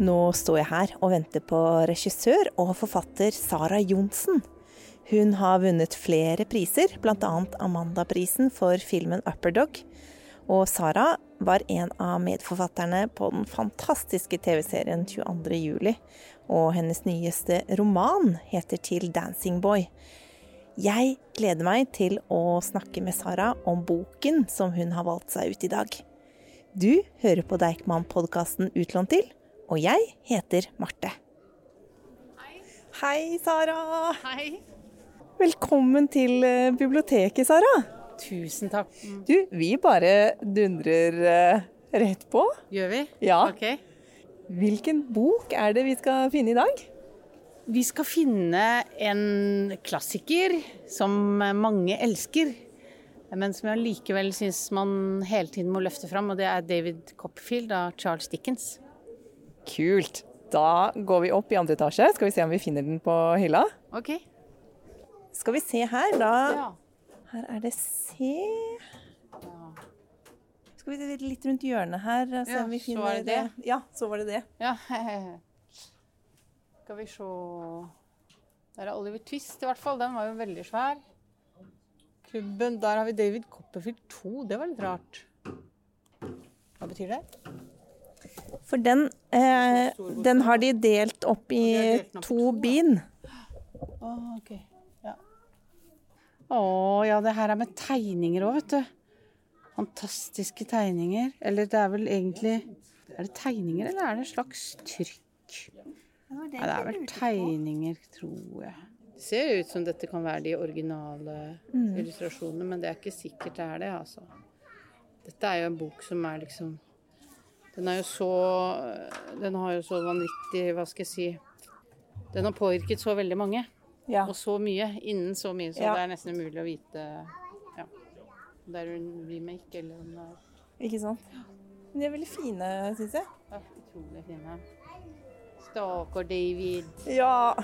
Nå står jeg her og venter på regissør og forfatter Sara Johnsen. Hun har vunnet flere priser, bl.a. Amandaprisen for filmen 'Upperdog'. Og Sara var en av medforfatterne på den fantastiske TV-serien 22.07. Og hennes nyeste roman heter 'Til Dancing Boy'. Jeg gleder meg til å snakke med Sara om boken som hun har valgt seg ut i dag. Du hører på Deichman-podkasten Utlånt til, og jeg heter Marte. Hei. Hei, Sara. Hei. Velkommen til eh, biblioteket, Sara. Tusen takk. Du, vi bare dundrer eh, rett på. Gjør vi? Ja. Ok. Hvilken bok er det vi skal finne i dag? Vi skal finne en klassiker som mange elsker, men som jeg likevel syns man hele tiden må løfte fram, og det er David Copperfield av Charles Dickens. Kult. Da går vi opp i andre etasje. Skal vi se om vi finner den på hylla? Ok. Skal vi se her, da. Ja. Her er det C. Skal vi se litt rundt hjørnet her og se Ja, om vi så finner var det det. Ja, så var det det. ja. Skal vi se Der er Oliver Twist, i hvert fall. Den var jo veldig svær. Klubben, der har vi David Copperfield 2. Det var litt rart. Hva betyr det? For den, eh, den har de delt opp i delt opp to to, bin. Å, ok. Ja. Å ja, det her er med tegninger òg, vet du. Fantastiske tegninger. Eller det er vel egentlig Er det tegninger, eller er det et slags trykk? Nei, det er vel tegninger, tror jeg. Det ser ut som dette kan være de originale illustrasjonene, men det er ikke sikkert det er det, altså. Dette er jo en bok som er liksom Den er jo så Den har jo så vanvittig Hva skal jeg si Den har påvirket så veldig mange. Ja. Og så mye, innen så mye, så Ja. det er nesten umulig å vite ja, om det er en remake eller om det er Ikke sant? Men de er veldig fine, syns jeg. ja, utrolig fine. Stakkar David. Ja.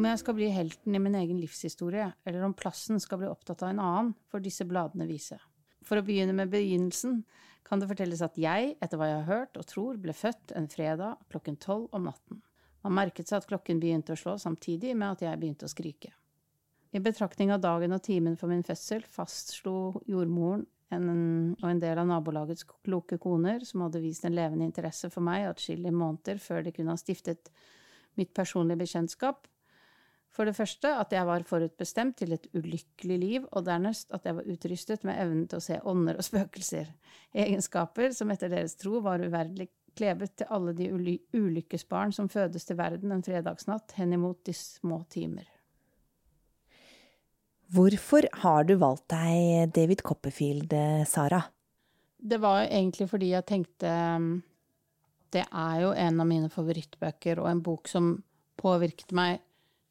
Om jeg skal bli helten i min egen livshistorie, eller om plassen skal bli opptatt av en annen, får disse bladene vise. For å begynne med begynnelsen kan det fortelles at jeg, etter hva jeg har hørt og tror, ble født en fredag klokken tolv om natten. Man merket seg at klokken begynte å slå samtidig med at jeg begynte å skrike. I betraktning av dagen og timen for min fødsel fastslo jordmoren en, og en del av nabolagets kloke koner, som hadde vist en levende interesse for meg atskillige måneder før de kunne ha stiftet mitt personlige bekjentskap, for det første at jeg var forutbestemt til et ulykkelig liv, og dernest at jeg var utrystet med evnen til å se ånder og spøkelser, egenskaper som etter deres tro var uverdelig klebet til alle de uly ulykkesbarn som fødes til verden en fredagsnatt henimot de små timer. Hvorfor har du valgt deg David Copperfield, eh, Sara? Det var egentlig fordi jeg tenkte um, Det er jo en av mine favorittbøker, og en bok som påvirket meg,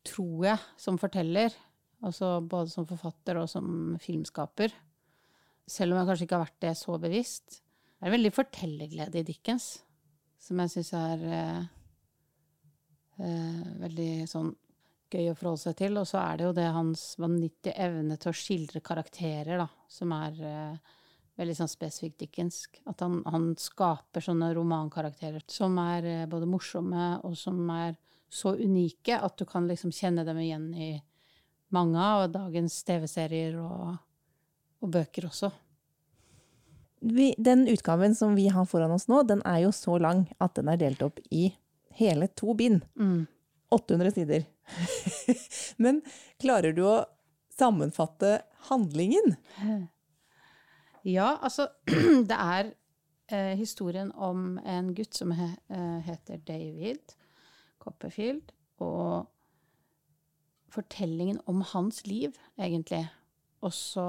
tror jeg, som forteller. Altså både som forfatter og som filmskaper. Selv om jeg kanskje ikke har vært det så bevisst. Det er veldig fortellerglede i Dickens, som jeg syns er eh, eh, veldig sånn gøy å forholde seg til. Og så er det jo det hans vanvittige evne til å skildre karakterer, da, som er eh, veldig sånn spesifikt dickensk. At han, han skaper sånne romankarakterer som er eh, både morsomme, og som er så unike at du kan liksom kjenne dem igjen i mange av dagens TV-serier og, og bøker også. Vi, den utgaven som vi har foran oss nå, den er jo så lang at den er delt opp i hele to bind. 800 sider. Men klarer du å sammenfatte handlingen? Ja, altså Det er eh, historien om en gutt som he, eh, heter David Copperfield, og fortellingen om hans liv, egentlig. Og så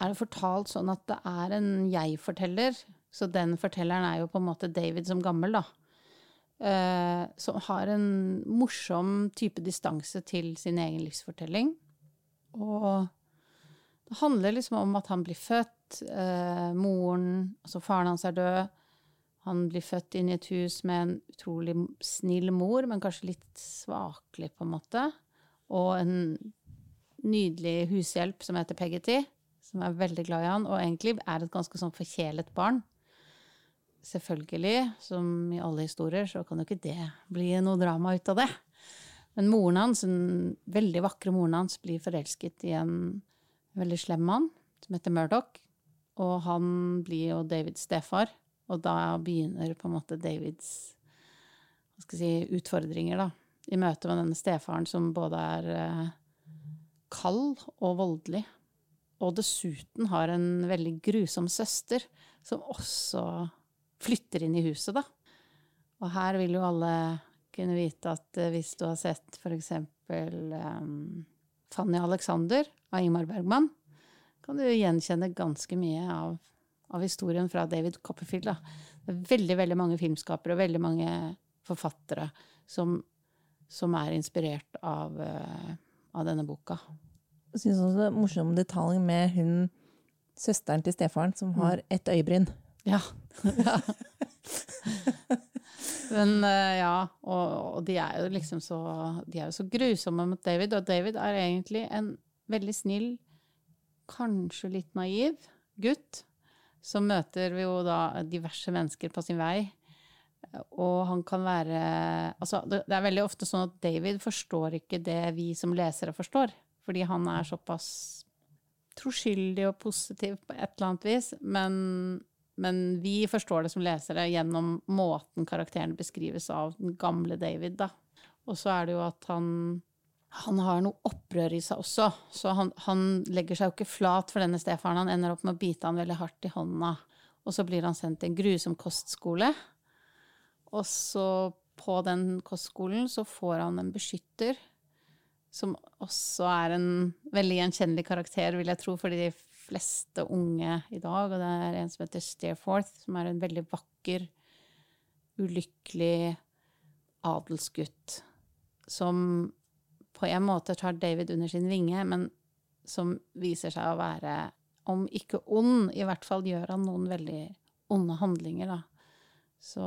er det fortalt sånn at det er en jeg-forteller, så den fortelleren er jo på en måte David som gammel, da. Uh, som har en morsom type distanse til sin egen livsfortelling. Og det handler liksom om at han blir født, uh, moren, altså faren hans er død. Han blir født inn i et hus med en utrolig snill mor, men kanskje litt svakelig, på en måte. Og en nydelig hushjelp som heter Peggety, som er veldig glad i han, og egentlig er et ganske sånn forkjælet barn. Selvfølgelig, som i alle historier, så kan jo ikke det bli noe drama ut av det. Men moren hans, den veldig vakre moren hans, blir forelsket i en veldig slem mann som heter Murdoch. Og han blir jo Davids stefar, og da begynner på en måte Davids hva skal jeg si, utfordringer, da. I møte med denne stefaren som både er eh, kald og voldelig. Og dessuten har en veldig grusom søster, som også flytter inn i huset, da. Og her vil jo alle kunne vite at eh, hvis du har sett for eksempel um, Fanny Alexander av Ingmar Bergman, kan du gjenkjenne ganske mye av, av historien fra David Copperfield. Da. Det er veldig, veldig mange filmskapere og veldig mange forfattere som, som er inspirert av, uh, av denne boka. Jeg syns også det er morsom detalj med hun søsteren til stefaren som har mm. ett øyebryn. Ja. ja. Men uh, ja, og, og, de er jo liksom så De er jo så grusomme mot David, og David er egentlig en veldig snill, kanskje litt naiv gutt. Så møter vi jo da diverse mennesker på sin vei. Og han kan være Altså, det, er veldig ofte sånn at David forstår ikke det vi som lesere forstår. Fordi han er såpass troskyldig og positiv på et eller annet vis. Men, men, vi forstår det som lesere gjennom måten karakteren beskrives av den gamle David, da. Og så er det jo at han han har noe opprør i seg også, så han, han legger seg jo ikke flat for denne stefaren. Han ender opp med å bite han veldig hardt i hånda. Og så blir han sendt til en grusom kostskole. Og så på den kostskolen så får han en beskytter som også er en veldig gjenkjennelig karakter, vil jeg tro, for de fleste unge i dag. Og det er en som heter Stairforth, som er en veldig vakker, ulykkelig adelsgutt. Som på en måte tar David under sin vinge, men som viser seg å være, om ikke ond, i hvert fall gjør han noen veldig onde handlinger, da. Så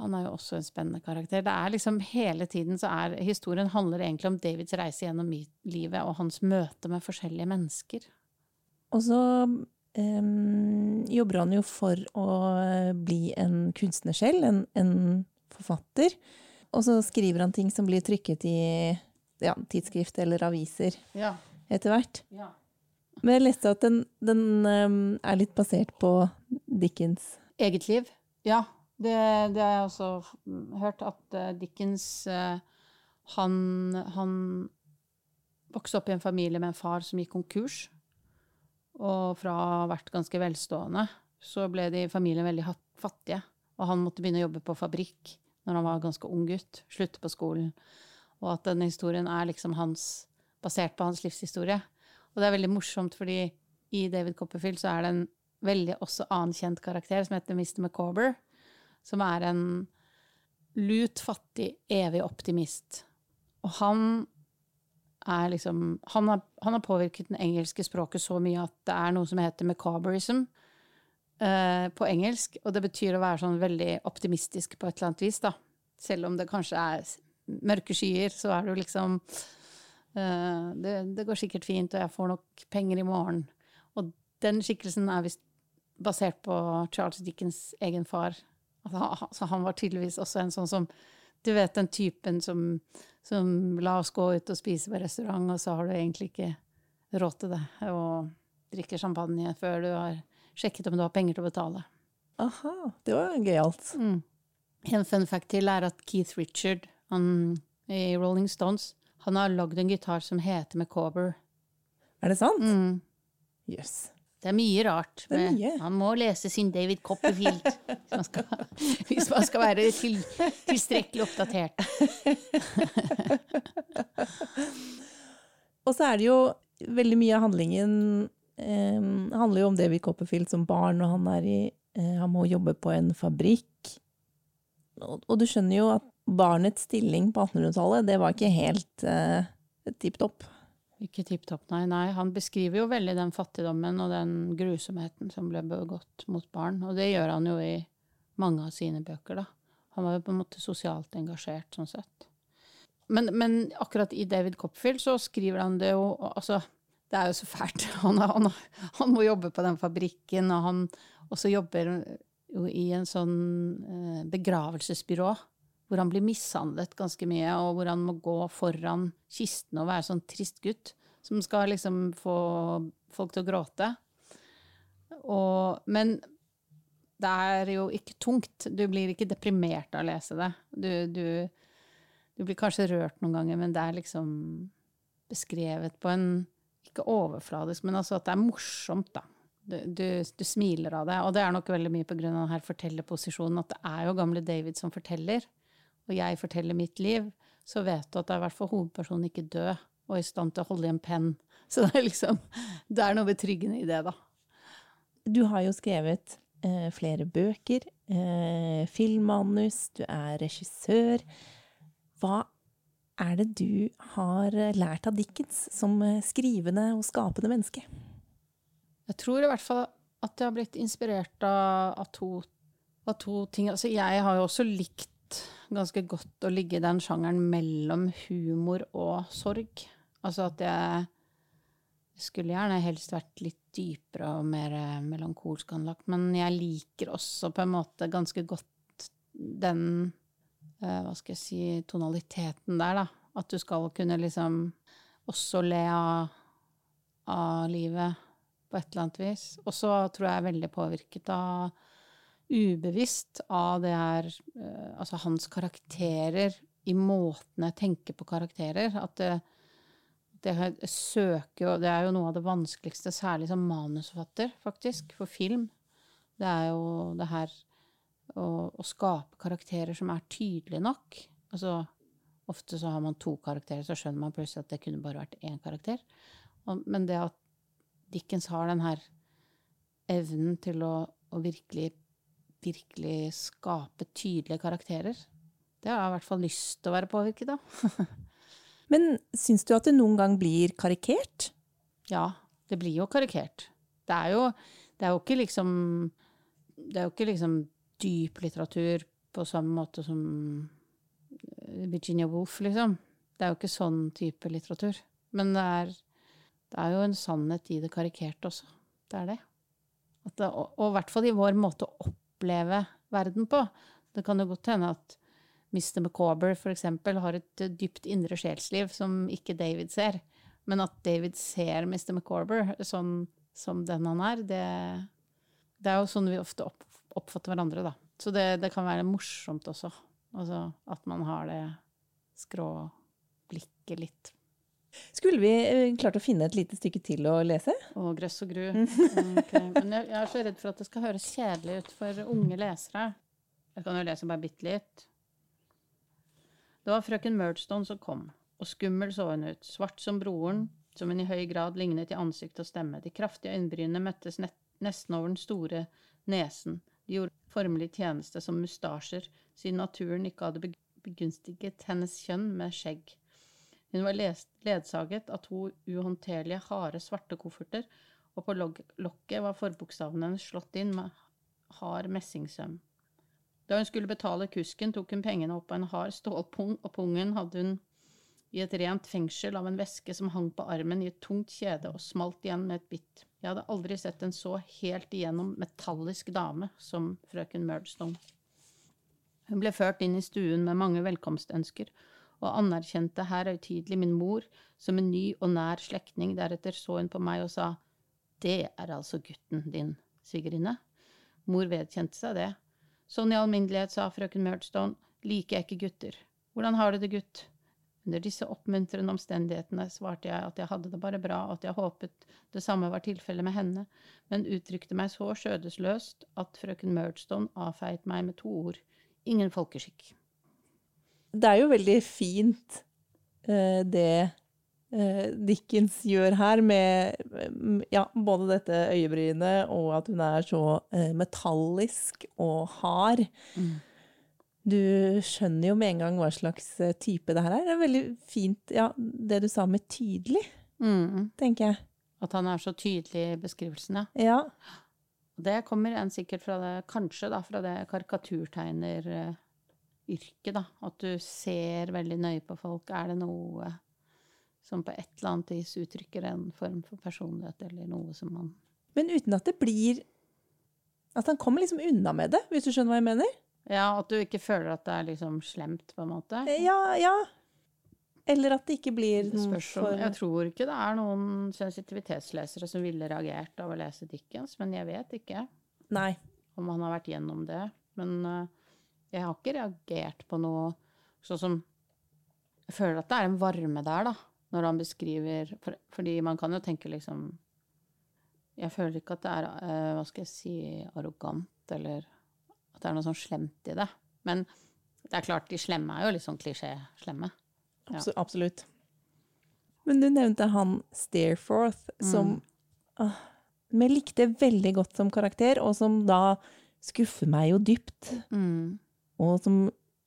han er jo også en spennende karakter. Det er liksom Hele tiden så er historien handler egentlig om Davids reise gjennom livet og hans møte med forskjellige mennesker. Og så um, jobber han jo for å bli en kunstner selv, en, en, forfatter. Og så skriver han ting som blir trykket i ja, tidsskrift eller aviser ja. etter hvert. Ja. Men jeg leste at den, den um, er litt basert på Dickens. Eget liv. Ja. Det, det har jeg også hørt, at uh, Dickens uh, han, han vokste opp i en familie med en far som gikk konkurs. Og fra å ha vært ganske velstående, så ble de familien veldig fattige. Og han måtte begynne å jobbe på fabrikk når han var ganske ung gutt. Slutte på skolen. Og at denne historien er liksom hans, basert på hans livshistorie. Og det er veldig morsomt, fordi i David Copperfield så er det en veldig også annen kjent karakter som heter Mr. McCauber som er en lut, fattig, evig optimist. Og han er liksom han har, han har, påvirket det engelske språket så mye at det er noe som heter macaberism uh, på engelsk. Og det betyr å være sånn veldig optimistisk på et eller annet vis, da. Selv om det kanskje er mørke skyer, så er det jo liksom uh, det, det, går sikkert fint, og jeg får nok penger i morgen. Og den skikkelsen er visst basert på Charles Dickens egen far, Altså, så han var tydeligvis også en sånn som Du vet den typen som, som la oss gå ut og spise på restaurant, og så har du egentlig ikke råd til det, og drikker champagne før du har sjekket om du har penger til å betale. Aha, det var gøyalt. Mm. En fun fact til er at Keith Richard han, i Rolling Stones han har lagd en gitar som heter McCauber. Er det sant? Jøss. Mm. Yes. Det er mye rart. Er mye. Man må lese sin David Copperfield hvis man skal, hvis man skal være til, tilstrekkelig oppdatert. Og så er det jo veldig mye av handlingen eh, handler jo om David Copperfield som barn, og han, i, eh, han må jobbe på en fabrikk. Og, og, du skjønner jo at barnets stilling på 1800-tallet, det var ikke helt eh, tipp topp. Ikke tipp topp, nei. nei. Han beskriver jo veldig den fattigdommen og den grusomheten som ble begått mot barn. Og det gjør han jo i mange av sine bøker, da. Han var jo på en måte sosialt engasjert sånn sett. men, men akkurat i David Copfield så skriver han det jo Altså, det er jo så fælt. Han, han, han må jobbe på den fabrikken, og han også jobber jo i en sånn eh, begravelsesbyrå. Hvor han blir mishandlet ganske mye, og hvor han må gå foran kisten og være sånn trist gutt. Som skal liksom få folk til å gråte. Og, men det er jo ikke tungt. Du blir ikke deprimert av å lese det. Du, du, du, blir kanskje rørt noen ganger, men det er liksom beskrevet på en Ikke overfladisk, men altså at det er morsomt, da. Du, du, du smiler av det. Og det er nok veldig mye av denne fortellerposisjonen, at det er jo gamle David som forteller, og jeg forteller mitt liv, så vet du at det er i hvert fall hovedpersonen ikke død og i stand til å holde i en penn. Så det er liksom Det er noe betryggende i det, da. Du har jo skrevet eh, flere bøker, eh, filmmanus, du er regissør. Hva er det du har lært av Dickens som eh, skrivende og skapende menneske? Jeg tror i hvert fall at jeg har blitt inspirert av, av, to, av to, ting. Altså, jeg har jo også likt ganske godt å ligge i den sjangeren mellom humor og sorg. Altså at jeg skulle gjerne helst vært litt dypere og mer eh, melankolsk anlagt, men jeg liker også på en måte ganske godt den Hva skal jeg si tonaliteten der, da. At du skal kunne liksom også le av, av livet på et eller annet vis. Og så tror jeg er veldig påvirket av ubevisst av det her uh, Altså hans karakterer i måten jeg tenker på karakterer. At det, det søker jo Det er jo noe av det vanskeligste, særlig som manusforfatter, faktisk, for film. Det er jo det her å, å skape karakterer som er tydelige nok. Altså, ofte så har man to karakterer, så skjønner man plutselig at det kunne bare vært én karakter. Og, men det at Dickens har den her evnen til å, å virkelig, virkelig skape tydelige karakterer, det har jeg i hvert fall lyst til å være påvirket av. Men syns du at det noen gang blir karikert? Ja, det blir jo karikert. Det er jo, det er jo ikke liksom Det er jo ikke liksom dyp litteratur på samme måte som eh, Virginia Woolf, liksom. Det er jo ikke sånn type litteratur. Men det er, det er jo en sannhet i det karikerte også. Det er det. det og, i hvert fall i vår måte å oppleve verden på. Det kan jo godt hende at Mr. McCauber eksempel har et dypt indre sjelsliv som ikke David ser. Men at David ser Mr. McCauber sånn som den han er, det, det er jo sånn vi ofte opp, oppfatter hverandre, da. Så det, det, kan være morsomt også. Altså at man har det skrå blikket litt. Skulle vi eh, klart å finne et lite stykke til å lese? Å, grøss og gru. Okay. Men jeg, jeg, er så redd for at det skal høres kjedelig ut for unge lesere. Jeg kan jo lese bare bitte litt. Det var frøken Murdstone som kom, og skummel så hun ut, svart som broren, som hun i høy grad lignet i ansikt og stemme. De kraftige øyenbrynene møttes nesten over den store nesen. De gjorde formelig tjeneste som mustasjer, siden naturen ikke hadde begunstiget hennes kjønn med skjegg. Hun var ledsaget av to uhåndterlige, harde, svarte kofferter, og på lokket var forbokstavene hennes slått inn med hard messingsøm. Da hun skulle betale kusken, tok hun pengene opp av en hard stålpung, og pungen hadde hun i et rent fengsel av en veske som hang på armen i et tungt kjede og smalt igjen med et bitt. Jeg hadde aldri sett en så helt igjennom metallisk dame som frøken Murdstone. Hun ble ført inn i stuen med mange velkomstønsker, og anerkjente her høytidelig min mor som en ny og nær slektning. Deretter så hun på meg og sa, Det er altså gutten din, svigerinne. Mor vedkjente seg det, Sånn i alminnelighet, sa frøken Murdstone, liker jeg ikke gutter. Hvordan har du det, gutt? Under disse oppmuntrende omstendighetene svarte jeg at jeg hadde det bare bra, og at jeg håpet det samme var tilfellet med henne, men uttrykte meg så skjødesløst at frøken Murdstone avfeit meg med to ord. Ingen folkeskikk. Det er jo veldig fint, eh, det Eh, Dickens gjør her, med ja, både dette øyebrynet og at hun er så eh, metallisk og hard. Mm. Du skjønner jo med en gang hva slags eh, type det her er. Det er veldig fint, ja, det du sa med tydelig, mm. tenker jeg. At han er så tydelig i beskrivelsen, ja. ja. Det kommer en sikkert fra det, kanskje da, fra det karikaturtegner yrke, da. At du ser veldig nøye på folk. Er det noe som på et eller annet vis uttrykker en form for personlighet, eller noe som man Men uten at det blir At han kommer liksom unna med det, hvis du skjønner hva jeg mener? Ja, at du ikke føler at det er liksom slemt, på en måte. Ja, ja. Eller at det ikke blir noen for Jeg tror ikke det er noen sensitivitetslesere som ville reagert av å lese Dickens, men jeg vet ikke Nei. om han har vært gjennom det. Men eh, jeg har ikke reagert på noe sånn som Jeg føler at det er en varme der, da, når han beskriver for, Fordi man kan jo tenke liksom Jeg føler ikke at det er, eh, hva skal jeg si, arrogant, eller at det er noe sånn slemt i det. Men det er klart, de slemme er jo litt sånn klisjé-slemme. Ja. Abso- Absolutt. Men du nevnte han Stairforth, som ah, vi likte veldig godt som karakter, og som da skuffer meg jo dypt. Mm. Og som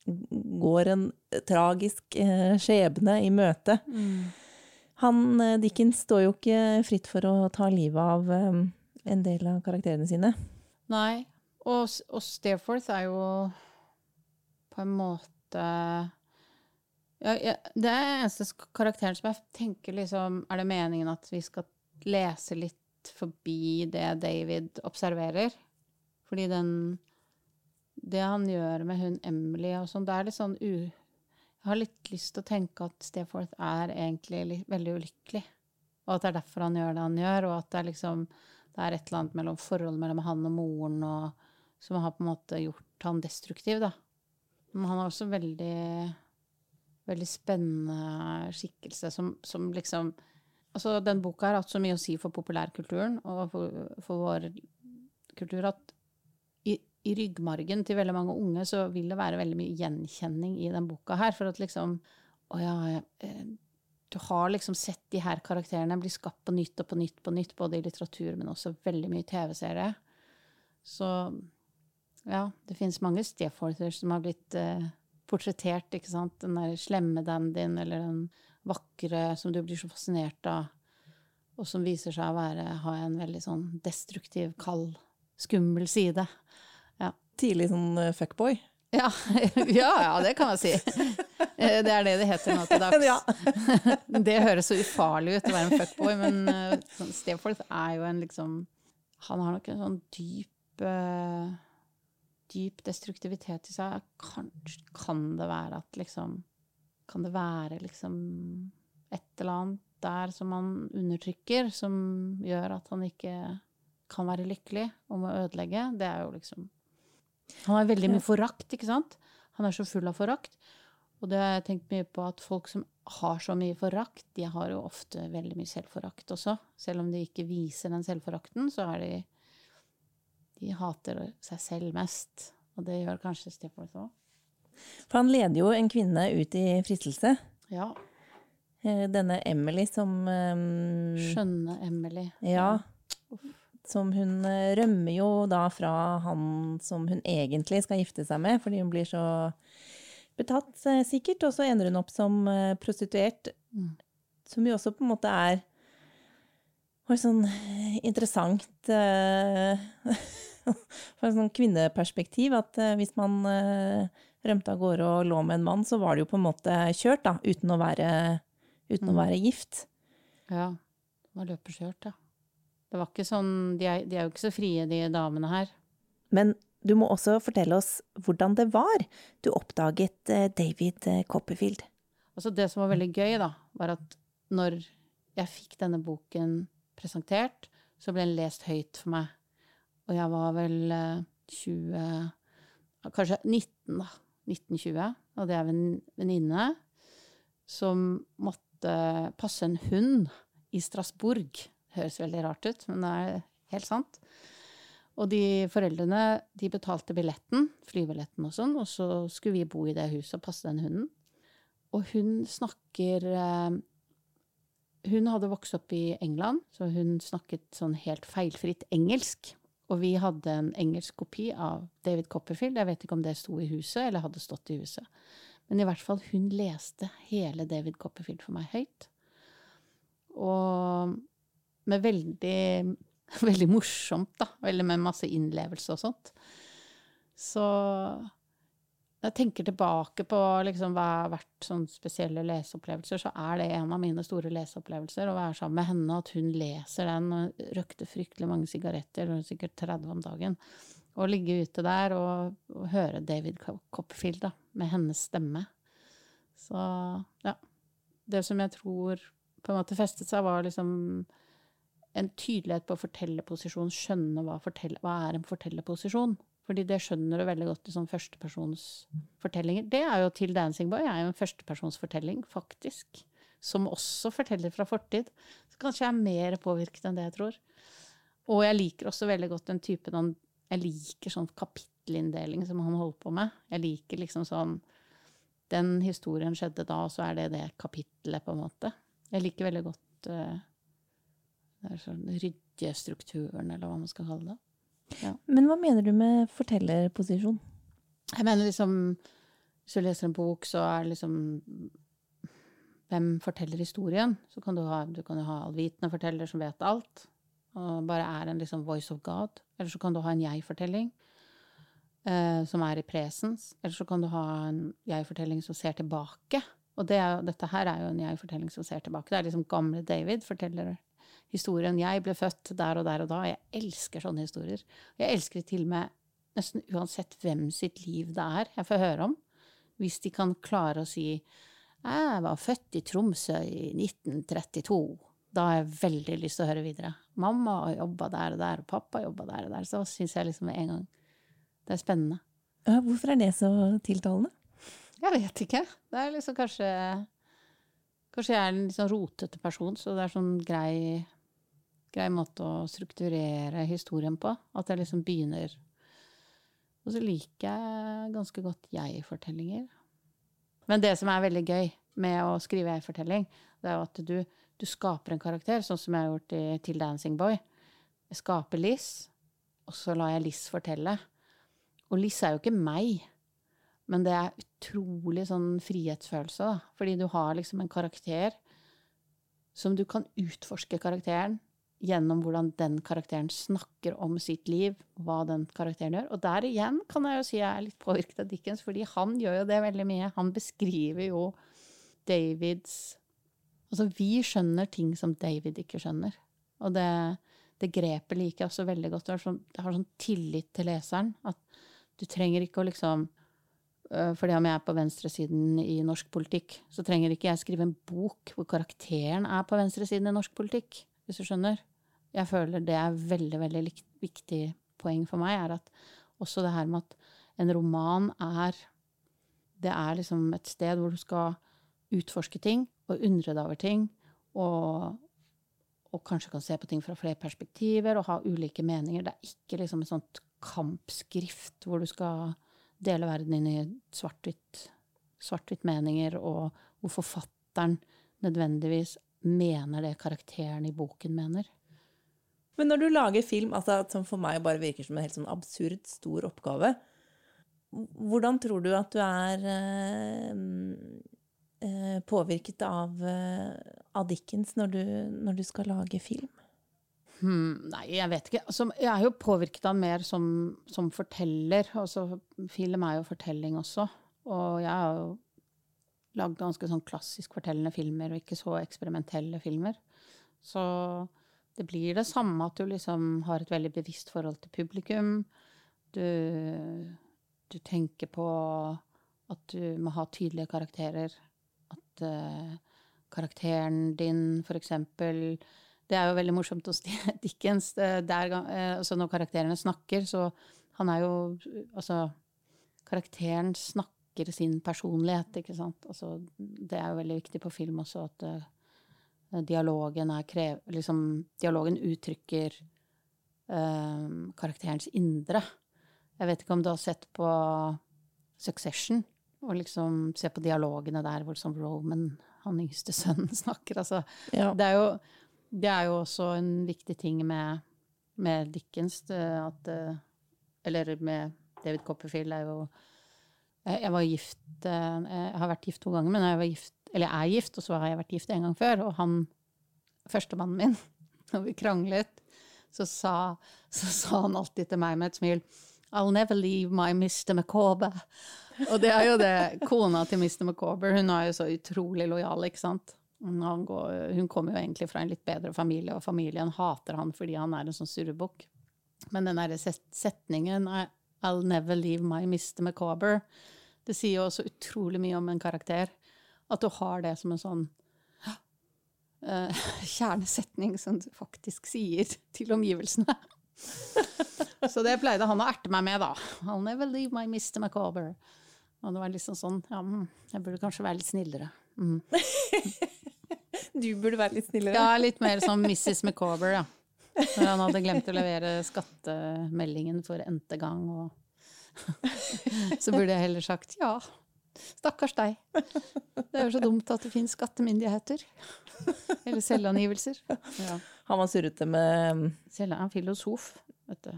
går en tragisk eh, skjebne i møte. Han eh, Dickens står jo ikke fritt for å ta livet av eh, en del av karakterene sine. Nei. Og, og Stairforth er jo på en måte ja, ja, Det er eneste karakteren som jeg tenker liksom Er det meningen at vi skal lese litt forbi det David observerer? Fordi den Det han gjør med hun Emily og sånn, det er litt sånn u... Jeg har litt lyst til å tenke at Stairforth er egentlig litt, veldig ulykkelig. Og at det er derfor han gjør det han gjør, og at det er liksom det er et eller annet mellom forholdet mellom han og moren og, som har på en måte gjort han destruktiv, da. Men han er også veldig veldig spennende skikkelse som, som liksom Altså, den boka har hatt så mye å si for populærkulturen og for, for vår kultur at i, i ryggmargen til veldig mange unge så vil det være veldig mye gjenkjenning i den boka her. For at liksom Å ja, eh, du har liksom sett de her karakterene bli skapt på nytt og på nytt på nytt, både i litteratur, men også veldig mye TV-seere. Så ja, det finnes mange Steforthers som har blitt eh, portrettert, ikke sant. Den der slemme dandyen, eller den vakre som du blir så fascinert av, og som viser seg å være, ha en veldig sånn destruktiv, kald, skummel side. Tidlig sånn eh, fuckboy. Ja, ja, ja, det kan man si. Eh, Det er det det heter nå til dags. Ja. Det høres så ufarlig ut å være en fuckboy, men uh, sånn Steforth er jo en liksom Han har nok en sånn dyp eh, Dyp destruktivitet i seg. Kanskje kan det være at liksom Kan det være liksom et eller annet der som han undertrykker, som gjør at han ikke kan være lykkelig og må ødelegge? Det er jo liksom Han har veldig mye forakt, ikke sant? Han er så full av forakt. Og det har jeg tenkt mye på at folk som har så mye forakt, de har jo ofte veldig mye selvforakt også. Selv om de ikke viser den selvforakten, så er de De hater seg selv mest. Og det gjør kanskje Stefan òg. For han leder jo en kvinne ut i fristelse. Ja. Eh, Denne Emily som um, Skjønne Emily. Ja. Som hun eh, rømmer jo da fra han som hun egentlig skal gifte seg med, fordi hun blir så betatt, sikkert. Og så ender hun opp som prostituert, Mm. som jo også på en måte er var sånn interessant eh, fra et sånn kvinneperspektiv, at eh, hvis man eh, rømte av gårde og lå med en mann, så var det jo på en måte kjørt, da, uten å være, uten å Mm. være gift. Ja. Det var løpeskjørt, ja. Det var ikke sånn de er, de er jo ikke så frie, de damene her. Men du må også fortelle oss hvordan det var du oppdaget eh, David eh, Copperfield. Altså det som var veldig gøy, da, var at når jeg fikk denne boken presentert, så ble den lest høyt for meg. Og jeg var vel eh, 20 Kanskje 19, da. 1920. Og det er en venninne som måtte passe en hund i Strasbourg. Det høres veldig rart ut, men det er helt sant. Og de foreldrene de betalte billetten, flybilletten og sånn, og så skulle vi bo i det huset og passe den hunden. Og hun snakker eh, Hun hadde vokst opp i England, så hun snakket sånn helt feilfritt engelsk. Og vi hadde en engelsk kopi av David Copperfield. Jeg vet ikke om det sto i huset, eller hadde stått i huset. Men i hvert fall, hun leste hele David Copperfield for meg høyt. Og med veldig Veldig morsomt, da. Veldig med masse innlevelse og sånt. Så Jeg tenker tilbake på liksom hva har vært sånne spesielle leseopplevelser, så er det en av mine store leseopplevelser å være sammen med henne, at hun leser den og røkte fryktelig mange sigaretter, sikkert 30 om dagen. Og ligge ute der og, og høre David Copperfield da, med hennes stemme. Så ja. Det som jeg tror på en måte festet seg, var liksom en tydelighet på fortellerposisjon, skjønne hva, fortelle, hva er en fortellerposisjon. Fordi det skjønner du veldig godt i sånne førstepersonsfortellinger. Det er jo til Dancing Boy er jo en førstepersonsfortelling, faktisk. Som også forteller fra fortid. Så kanskje jeg er mer påvirket enn det jeg tror. Og jeg liker også veldig godt den typen Jeg liker sånn kapittelinndeling som han holder på med. Jeg liker liksom sånn Den historien skjedde da, og så er det det kapittelet, på en måte. Jeg liker veldig godt uh, sånn ryddestrukturen, eller hva man skal kalle det. Ja. Men hva mener du med fortellerposisjon? Jeg mener liksom Hvis du leser en bok, så er det liksom Hvem forteller historien? Så kan du ha, du kan ha allvitende forteller som vet alt, og bare er en liksom voice of God. Eller så kan du ha en jeg-fortelling eh, som er i presens. Eller så kan du ha en jeg-fortelling som ser tilbake. Og det er, dette her er jo en jeg-fortelling som ser tilbake. Det er liksom gamle David forteller historien 'Jeg ble født der og der og da'. Jeg elsker sånne historier. Jeg elsker det til og med nesten uansett hvem sitt liv det er jeg får høre om. Hvis de kan klare å si 'Jeg var født i Tromsø i 1932'. Da har jeg veldig lyst til å høre videre. Mamma jobba der og der, og pappa jobba der og der. Så syns jeg liksom med en gang det er spennende. Hvorfor er det så tiltalende? Jeg vet ikke. Det er liksom kanskje Kanskje jeg er en litt sånn rotete person, så det er sånn grei grei måte å strukturere historien på. At jeg liksom begynner Og så liker jeg ganske godt jeg-fortellinger. Men det som er veldig gøy med å skrive jeg-fortelling, det er jo at du, du, skaper en karakter, sånn som jeg har gjort i, til Dancing Boy. Jeg skaper Liss, og så lar jeg Liss fortelle. Og Liss er jo ikke meg. Men det er utrolig sånn frihetsfølelse, da. Fordi du har liksom en karakter som du kan utforske karakteren gjennom hvordan den karakteren snakker om sitt liv, hva den karakteren gjør. Og der igjen kan jeg jo si jeg er litt påvirket av Dickens, fordi han gjør jo det veldig mye. Han beskriver jo Davids Altså, vi skjønner ting som David ikke skjønner. Og det, det grepet liker jeg også veldig godt. Det har, sånn, sånn tillit til leseren. At du trenger ikke å liksom fordi om jeg er på venstresiden i norsk politikk, så trenger ikke jeg skrive en bok hvor karakteren er på venstresiden i norsk politikk hvis du skjønner. Jeg føler det er veldig, veldig viktig poeng for meg, er at også det her med at en roman er Det er liksom et sted hvor du skal utforske ting og undre deg over ting, og, og kanskje kan se på ting fra flere perspektiver og ha ulike meninger. Det er ikke liksom et sånt kampskrift hvor du skal dele verden inn i svart-hvitt svart meninger, og hvor forfatteren nødvendigvis mener det karakteren i boken mener. Men når du lager film, altså, som for meg bare virker som en helt sånn absurd stor oppgave, hvordan tror du at du er eh, eh påvirket av, eh, av Dickens når du, når du, skal lage film? Hmm, nei, jeg vet ikke. Altså, jeg er jo påvirket av mer som, som forteller. Altså, film er jo fortelling også. Og jeg har jo lagd ganske sånn klassisk fortellende filmer, og ikke så eksperimentelle filmer. Så det blir det samme at du liksom har et veldig bevisst forhold til publikum. Du, du tenker på at du må ha tydelige karakterer. At uh, karakteren din, for eksempel Det er jo veldig morsomt hos Dickens. Der, uh, altså når karakterene snakker, så han er jo Altså, karakteren snakker sin personlighet, ikke sant. Altså, det er jo veldig viktig på film også at uh, dialogen er krev... Liksom, dialogen uttrykker uh, karakterens indre. Jeg vet ikke om du har sett på Succession, og liksom se på dialogene der hvor som Roman, han yngste sønnen, snakker. Altså, ja. det, er jo, det er jo også en viktig ting med, med Dickens at Eller med David Copperfield er jo jeg var gift eh, Jeg har vært gift to ganger, men jeg var gift, eller jeg er gift, og så har jeg vært gift en gang før. Og han, førstemannen min, når vi kranglet, så sa, så sa han alltid til meg med et smil I'll never leave my Mr. McCauber. Og det er jo det kona til Mr. McCauber. Hun er jo så utrolig lojal, ikke sant. Går, hun kommer jo egentlig fra en litt bedre familie, og familien hater han fordi han er en sånn surrebukk. Men den derre setningen I'll never leave my Mr. Micawber, det sier jo også utrolig mye om en karakter. At du har det som en sånn uh, kjernesetning som du faktisk sier til omgivelsene. så det pleide han å erte meg med, da. I'll never leave my Mr. Micawber. Og det var liksom sånn Ja, mm, jeg burde kanskje være litt snillere. Mm. du burde være litt snillere? Ja, litt mer som Mrs. Micawber, ja. Når han hadde glemt å levere skattemeldingen for n-te gang, og så burde jeg heller sagt ja. Stakkars deg. Det er jo så dumt at det finnes skattemyndigheter. Eller selvangivelser. Ja. Han var surrete med Selv er han filosof, vet du.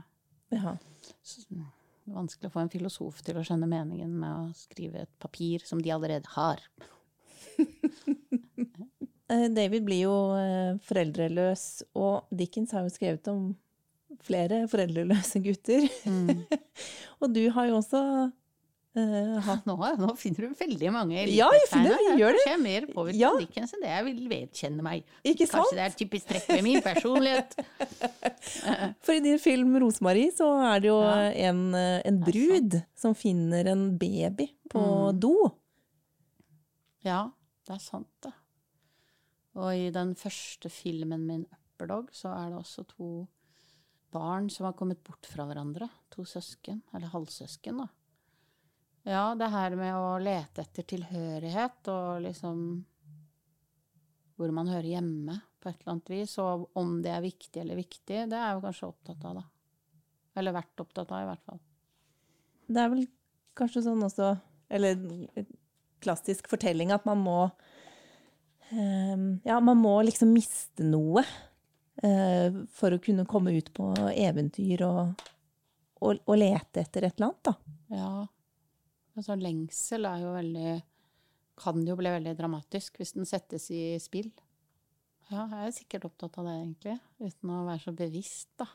Ja. Så, det er vanskelig å få en filosof til å skjønne meningen med å skrive et papir som de allerede har. Eh, David blir jo eh, foreldreløs, og Dickens har jo skrevet om flere foreldreløse gutter. Mm. og du har jo også uh, hatt nå, nå, finner du veldig mange Ja, jeg finner det, jeg gjør det. Kanskje jeg er mer påvirket ja. av Dickens enn det jeg vil vedkjenne meg. Ikke sant? Kanskje det er typisk trekk ved min personlighet. For i din film 'Rosemarie' så er det jo ja. en, en, brud som finner en baby på mm. do. Ja, det er sant, det. Og i den første filmen min, 'Upperdog', så er det også to barn som har kommet bort fra hverandre. To søsken, eller halvsøsken, da. Ja, det her med å lete etter tilhørighet og liksom Hvor man hører hjemme, på et eller annet vis. Og om det er viktig eller viktig, det er jeg jo kanskje opptatt av, da. Eller vært opptatt av, i hvert fall. Det er vel kanskje sånn også Eller klassisk fortelling at man må Ja, man må liksom miste noe Eh, for å kunne komme ut på eventyr og, og, og, lete etter et eller annet, da. Ja. Altså, lengsel er jo veldig Kan jo bli veldig dramatisk hvis den settes i spill. Ja, jeg er sikkert opptatt av det, egentlig. Uten å være så bevisst, da.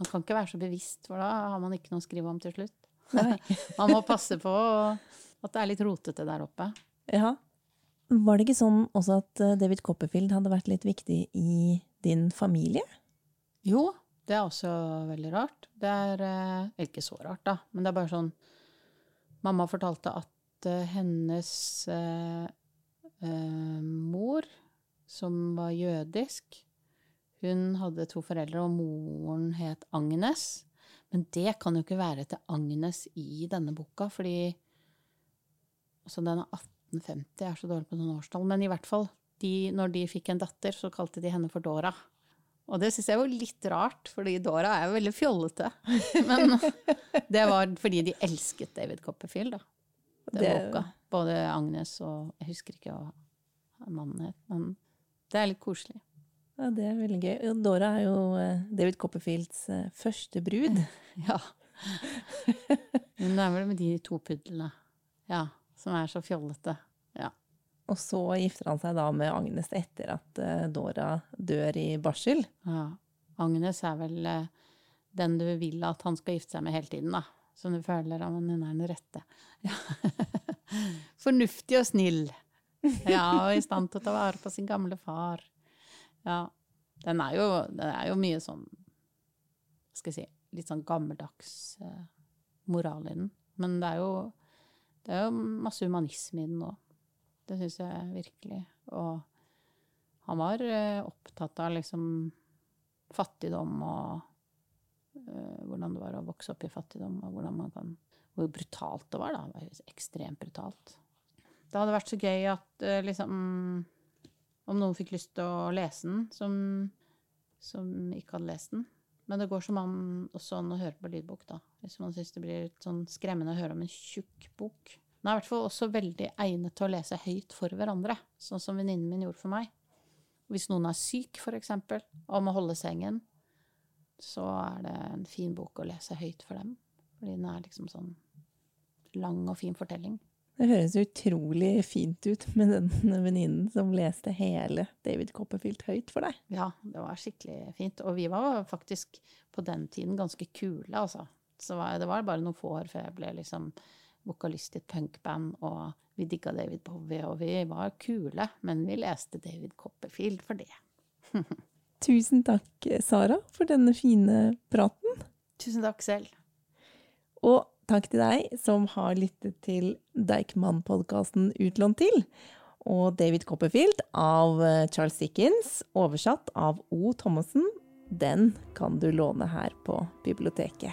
Man kan ikke være så bevisst, for da har man ikke noe å skrive om til slutt. man må passe på at det er litt rotete der oppe. Ja. Var det ikke sånn også at eh, David Copperfield hadde vært litt viktig i din familie? Jo, det er også veldig rart. Det er eh, ikke så rart, da, men det er bare sånn Mamma fortalte at uh, hennes uh, uh, mor, som var jødisk, hun hadde to foreldre, og moren het Agnes. Men det kan jo ikke være til Agnes i denne boka, fordi altså den er 1850, jeg er så dårlig på noen årstall, men i hvert fall de, når de fikk en datter, så kalte de henne for Dora. Og det syns jeg var litt rart, fordi Dora er jo veldig fjollete. Men det var fordi de elsket David Copperfield, da. Det, det... Både Agnes og Jeg husker ikke hva mannen het, men det er litt koselig. Ja, det er veldig gøy. Dora er jo eh, David Copperfields eh, første brud. Ja. Hun er vel med de to pudlene. Ja. Som er så fjollete. Og så gifter han seg da med Agnes etter at uh, Dora dør i barsel. Ja. Agnes er vel uh, den du vil at han skal gifte seg med hele tiden, da. Som du føler at hun er den rette. Ja. Fornuftig og snill. Ja, og i stand til å ta vare på sin gamle far. Ja. Den er jo, den er jo mye sånn Skal jeg si Litt sånn gammeldags uh, moral i den. Men det er jo, det er jo masse humanisme i den òg. Det syns jeg virkelig. Og han var eh, opptatt av liksom fattigdom og uh, hvordan det var å vokse opp i fattigdom, og kan Hvor brutalt det var, da. Det var ekstremt brutalt. Det hadde vært så gøy at uh, liksom Om noen fikk lyst til å lese den, som, som ikke hadde lest den. Men det går som an også an å høre på lydbok, da. Hvis man syns det blir litt sånn skremmende å høre om en tjukk bok. Den er i hvert fall også veldig egnet til å lese høyt for hverandre, sånn som venninnen min gjorde for meg. Hvis noen er syk, for eksempel, og må holde sengen, så er det en fin bok å lese høyt for dem. Fordi den er liksom sånn lang og fin fortelling. Det høres utrolig fint ut med den venninnen som leste hele David Copperfield høyt for deg. Ja, det var skikkelig fint. Og vi var faktisk på den tiden ganske kule, altså. Så det var bare noen få år før jeg ble liksom vokalist i et punkband, og vi digga David Bowie, og vi var kule, men vi leste David Copperfield for det. Tusen takk, Sara, for denne fine praten. Tusen takk selv. Og takk til deg som har lyttet til Deichman-podkasten Utlånt til, og David Copperfield av eh, Charles Dickens, oversatt av O. Thomassen. Den kan du låne her på biblioteket.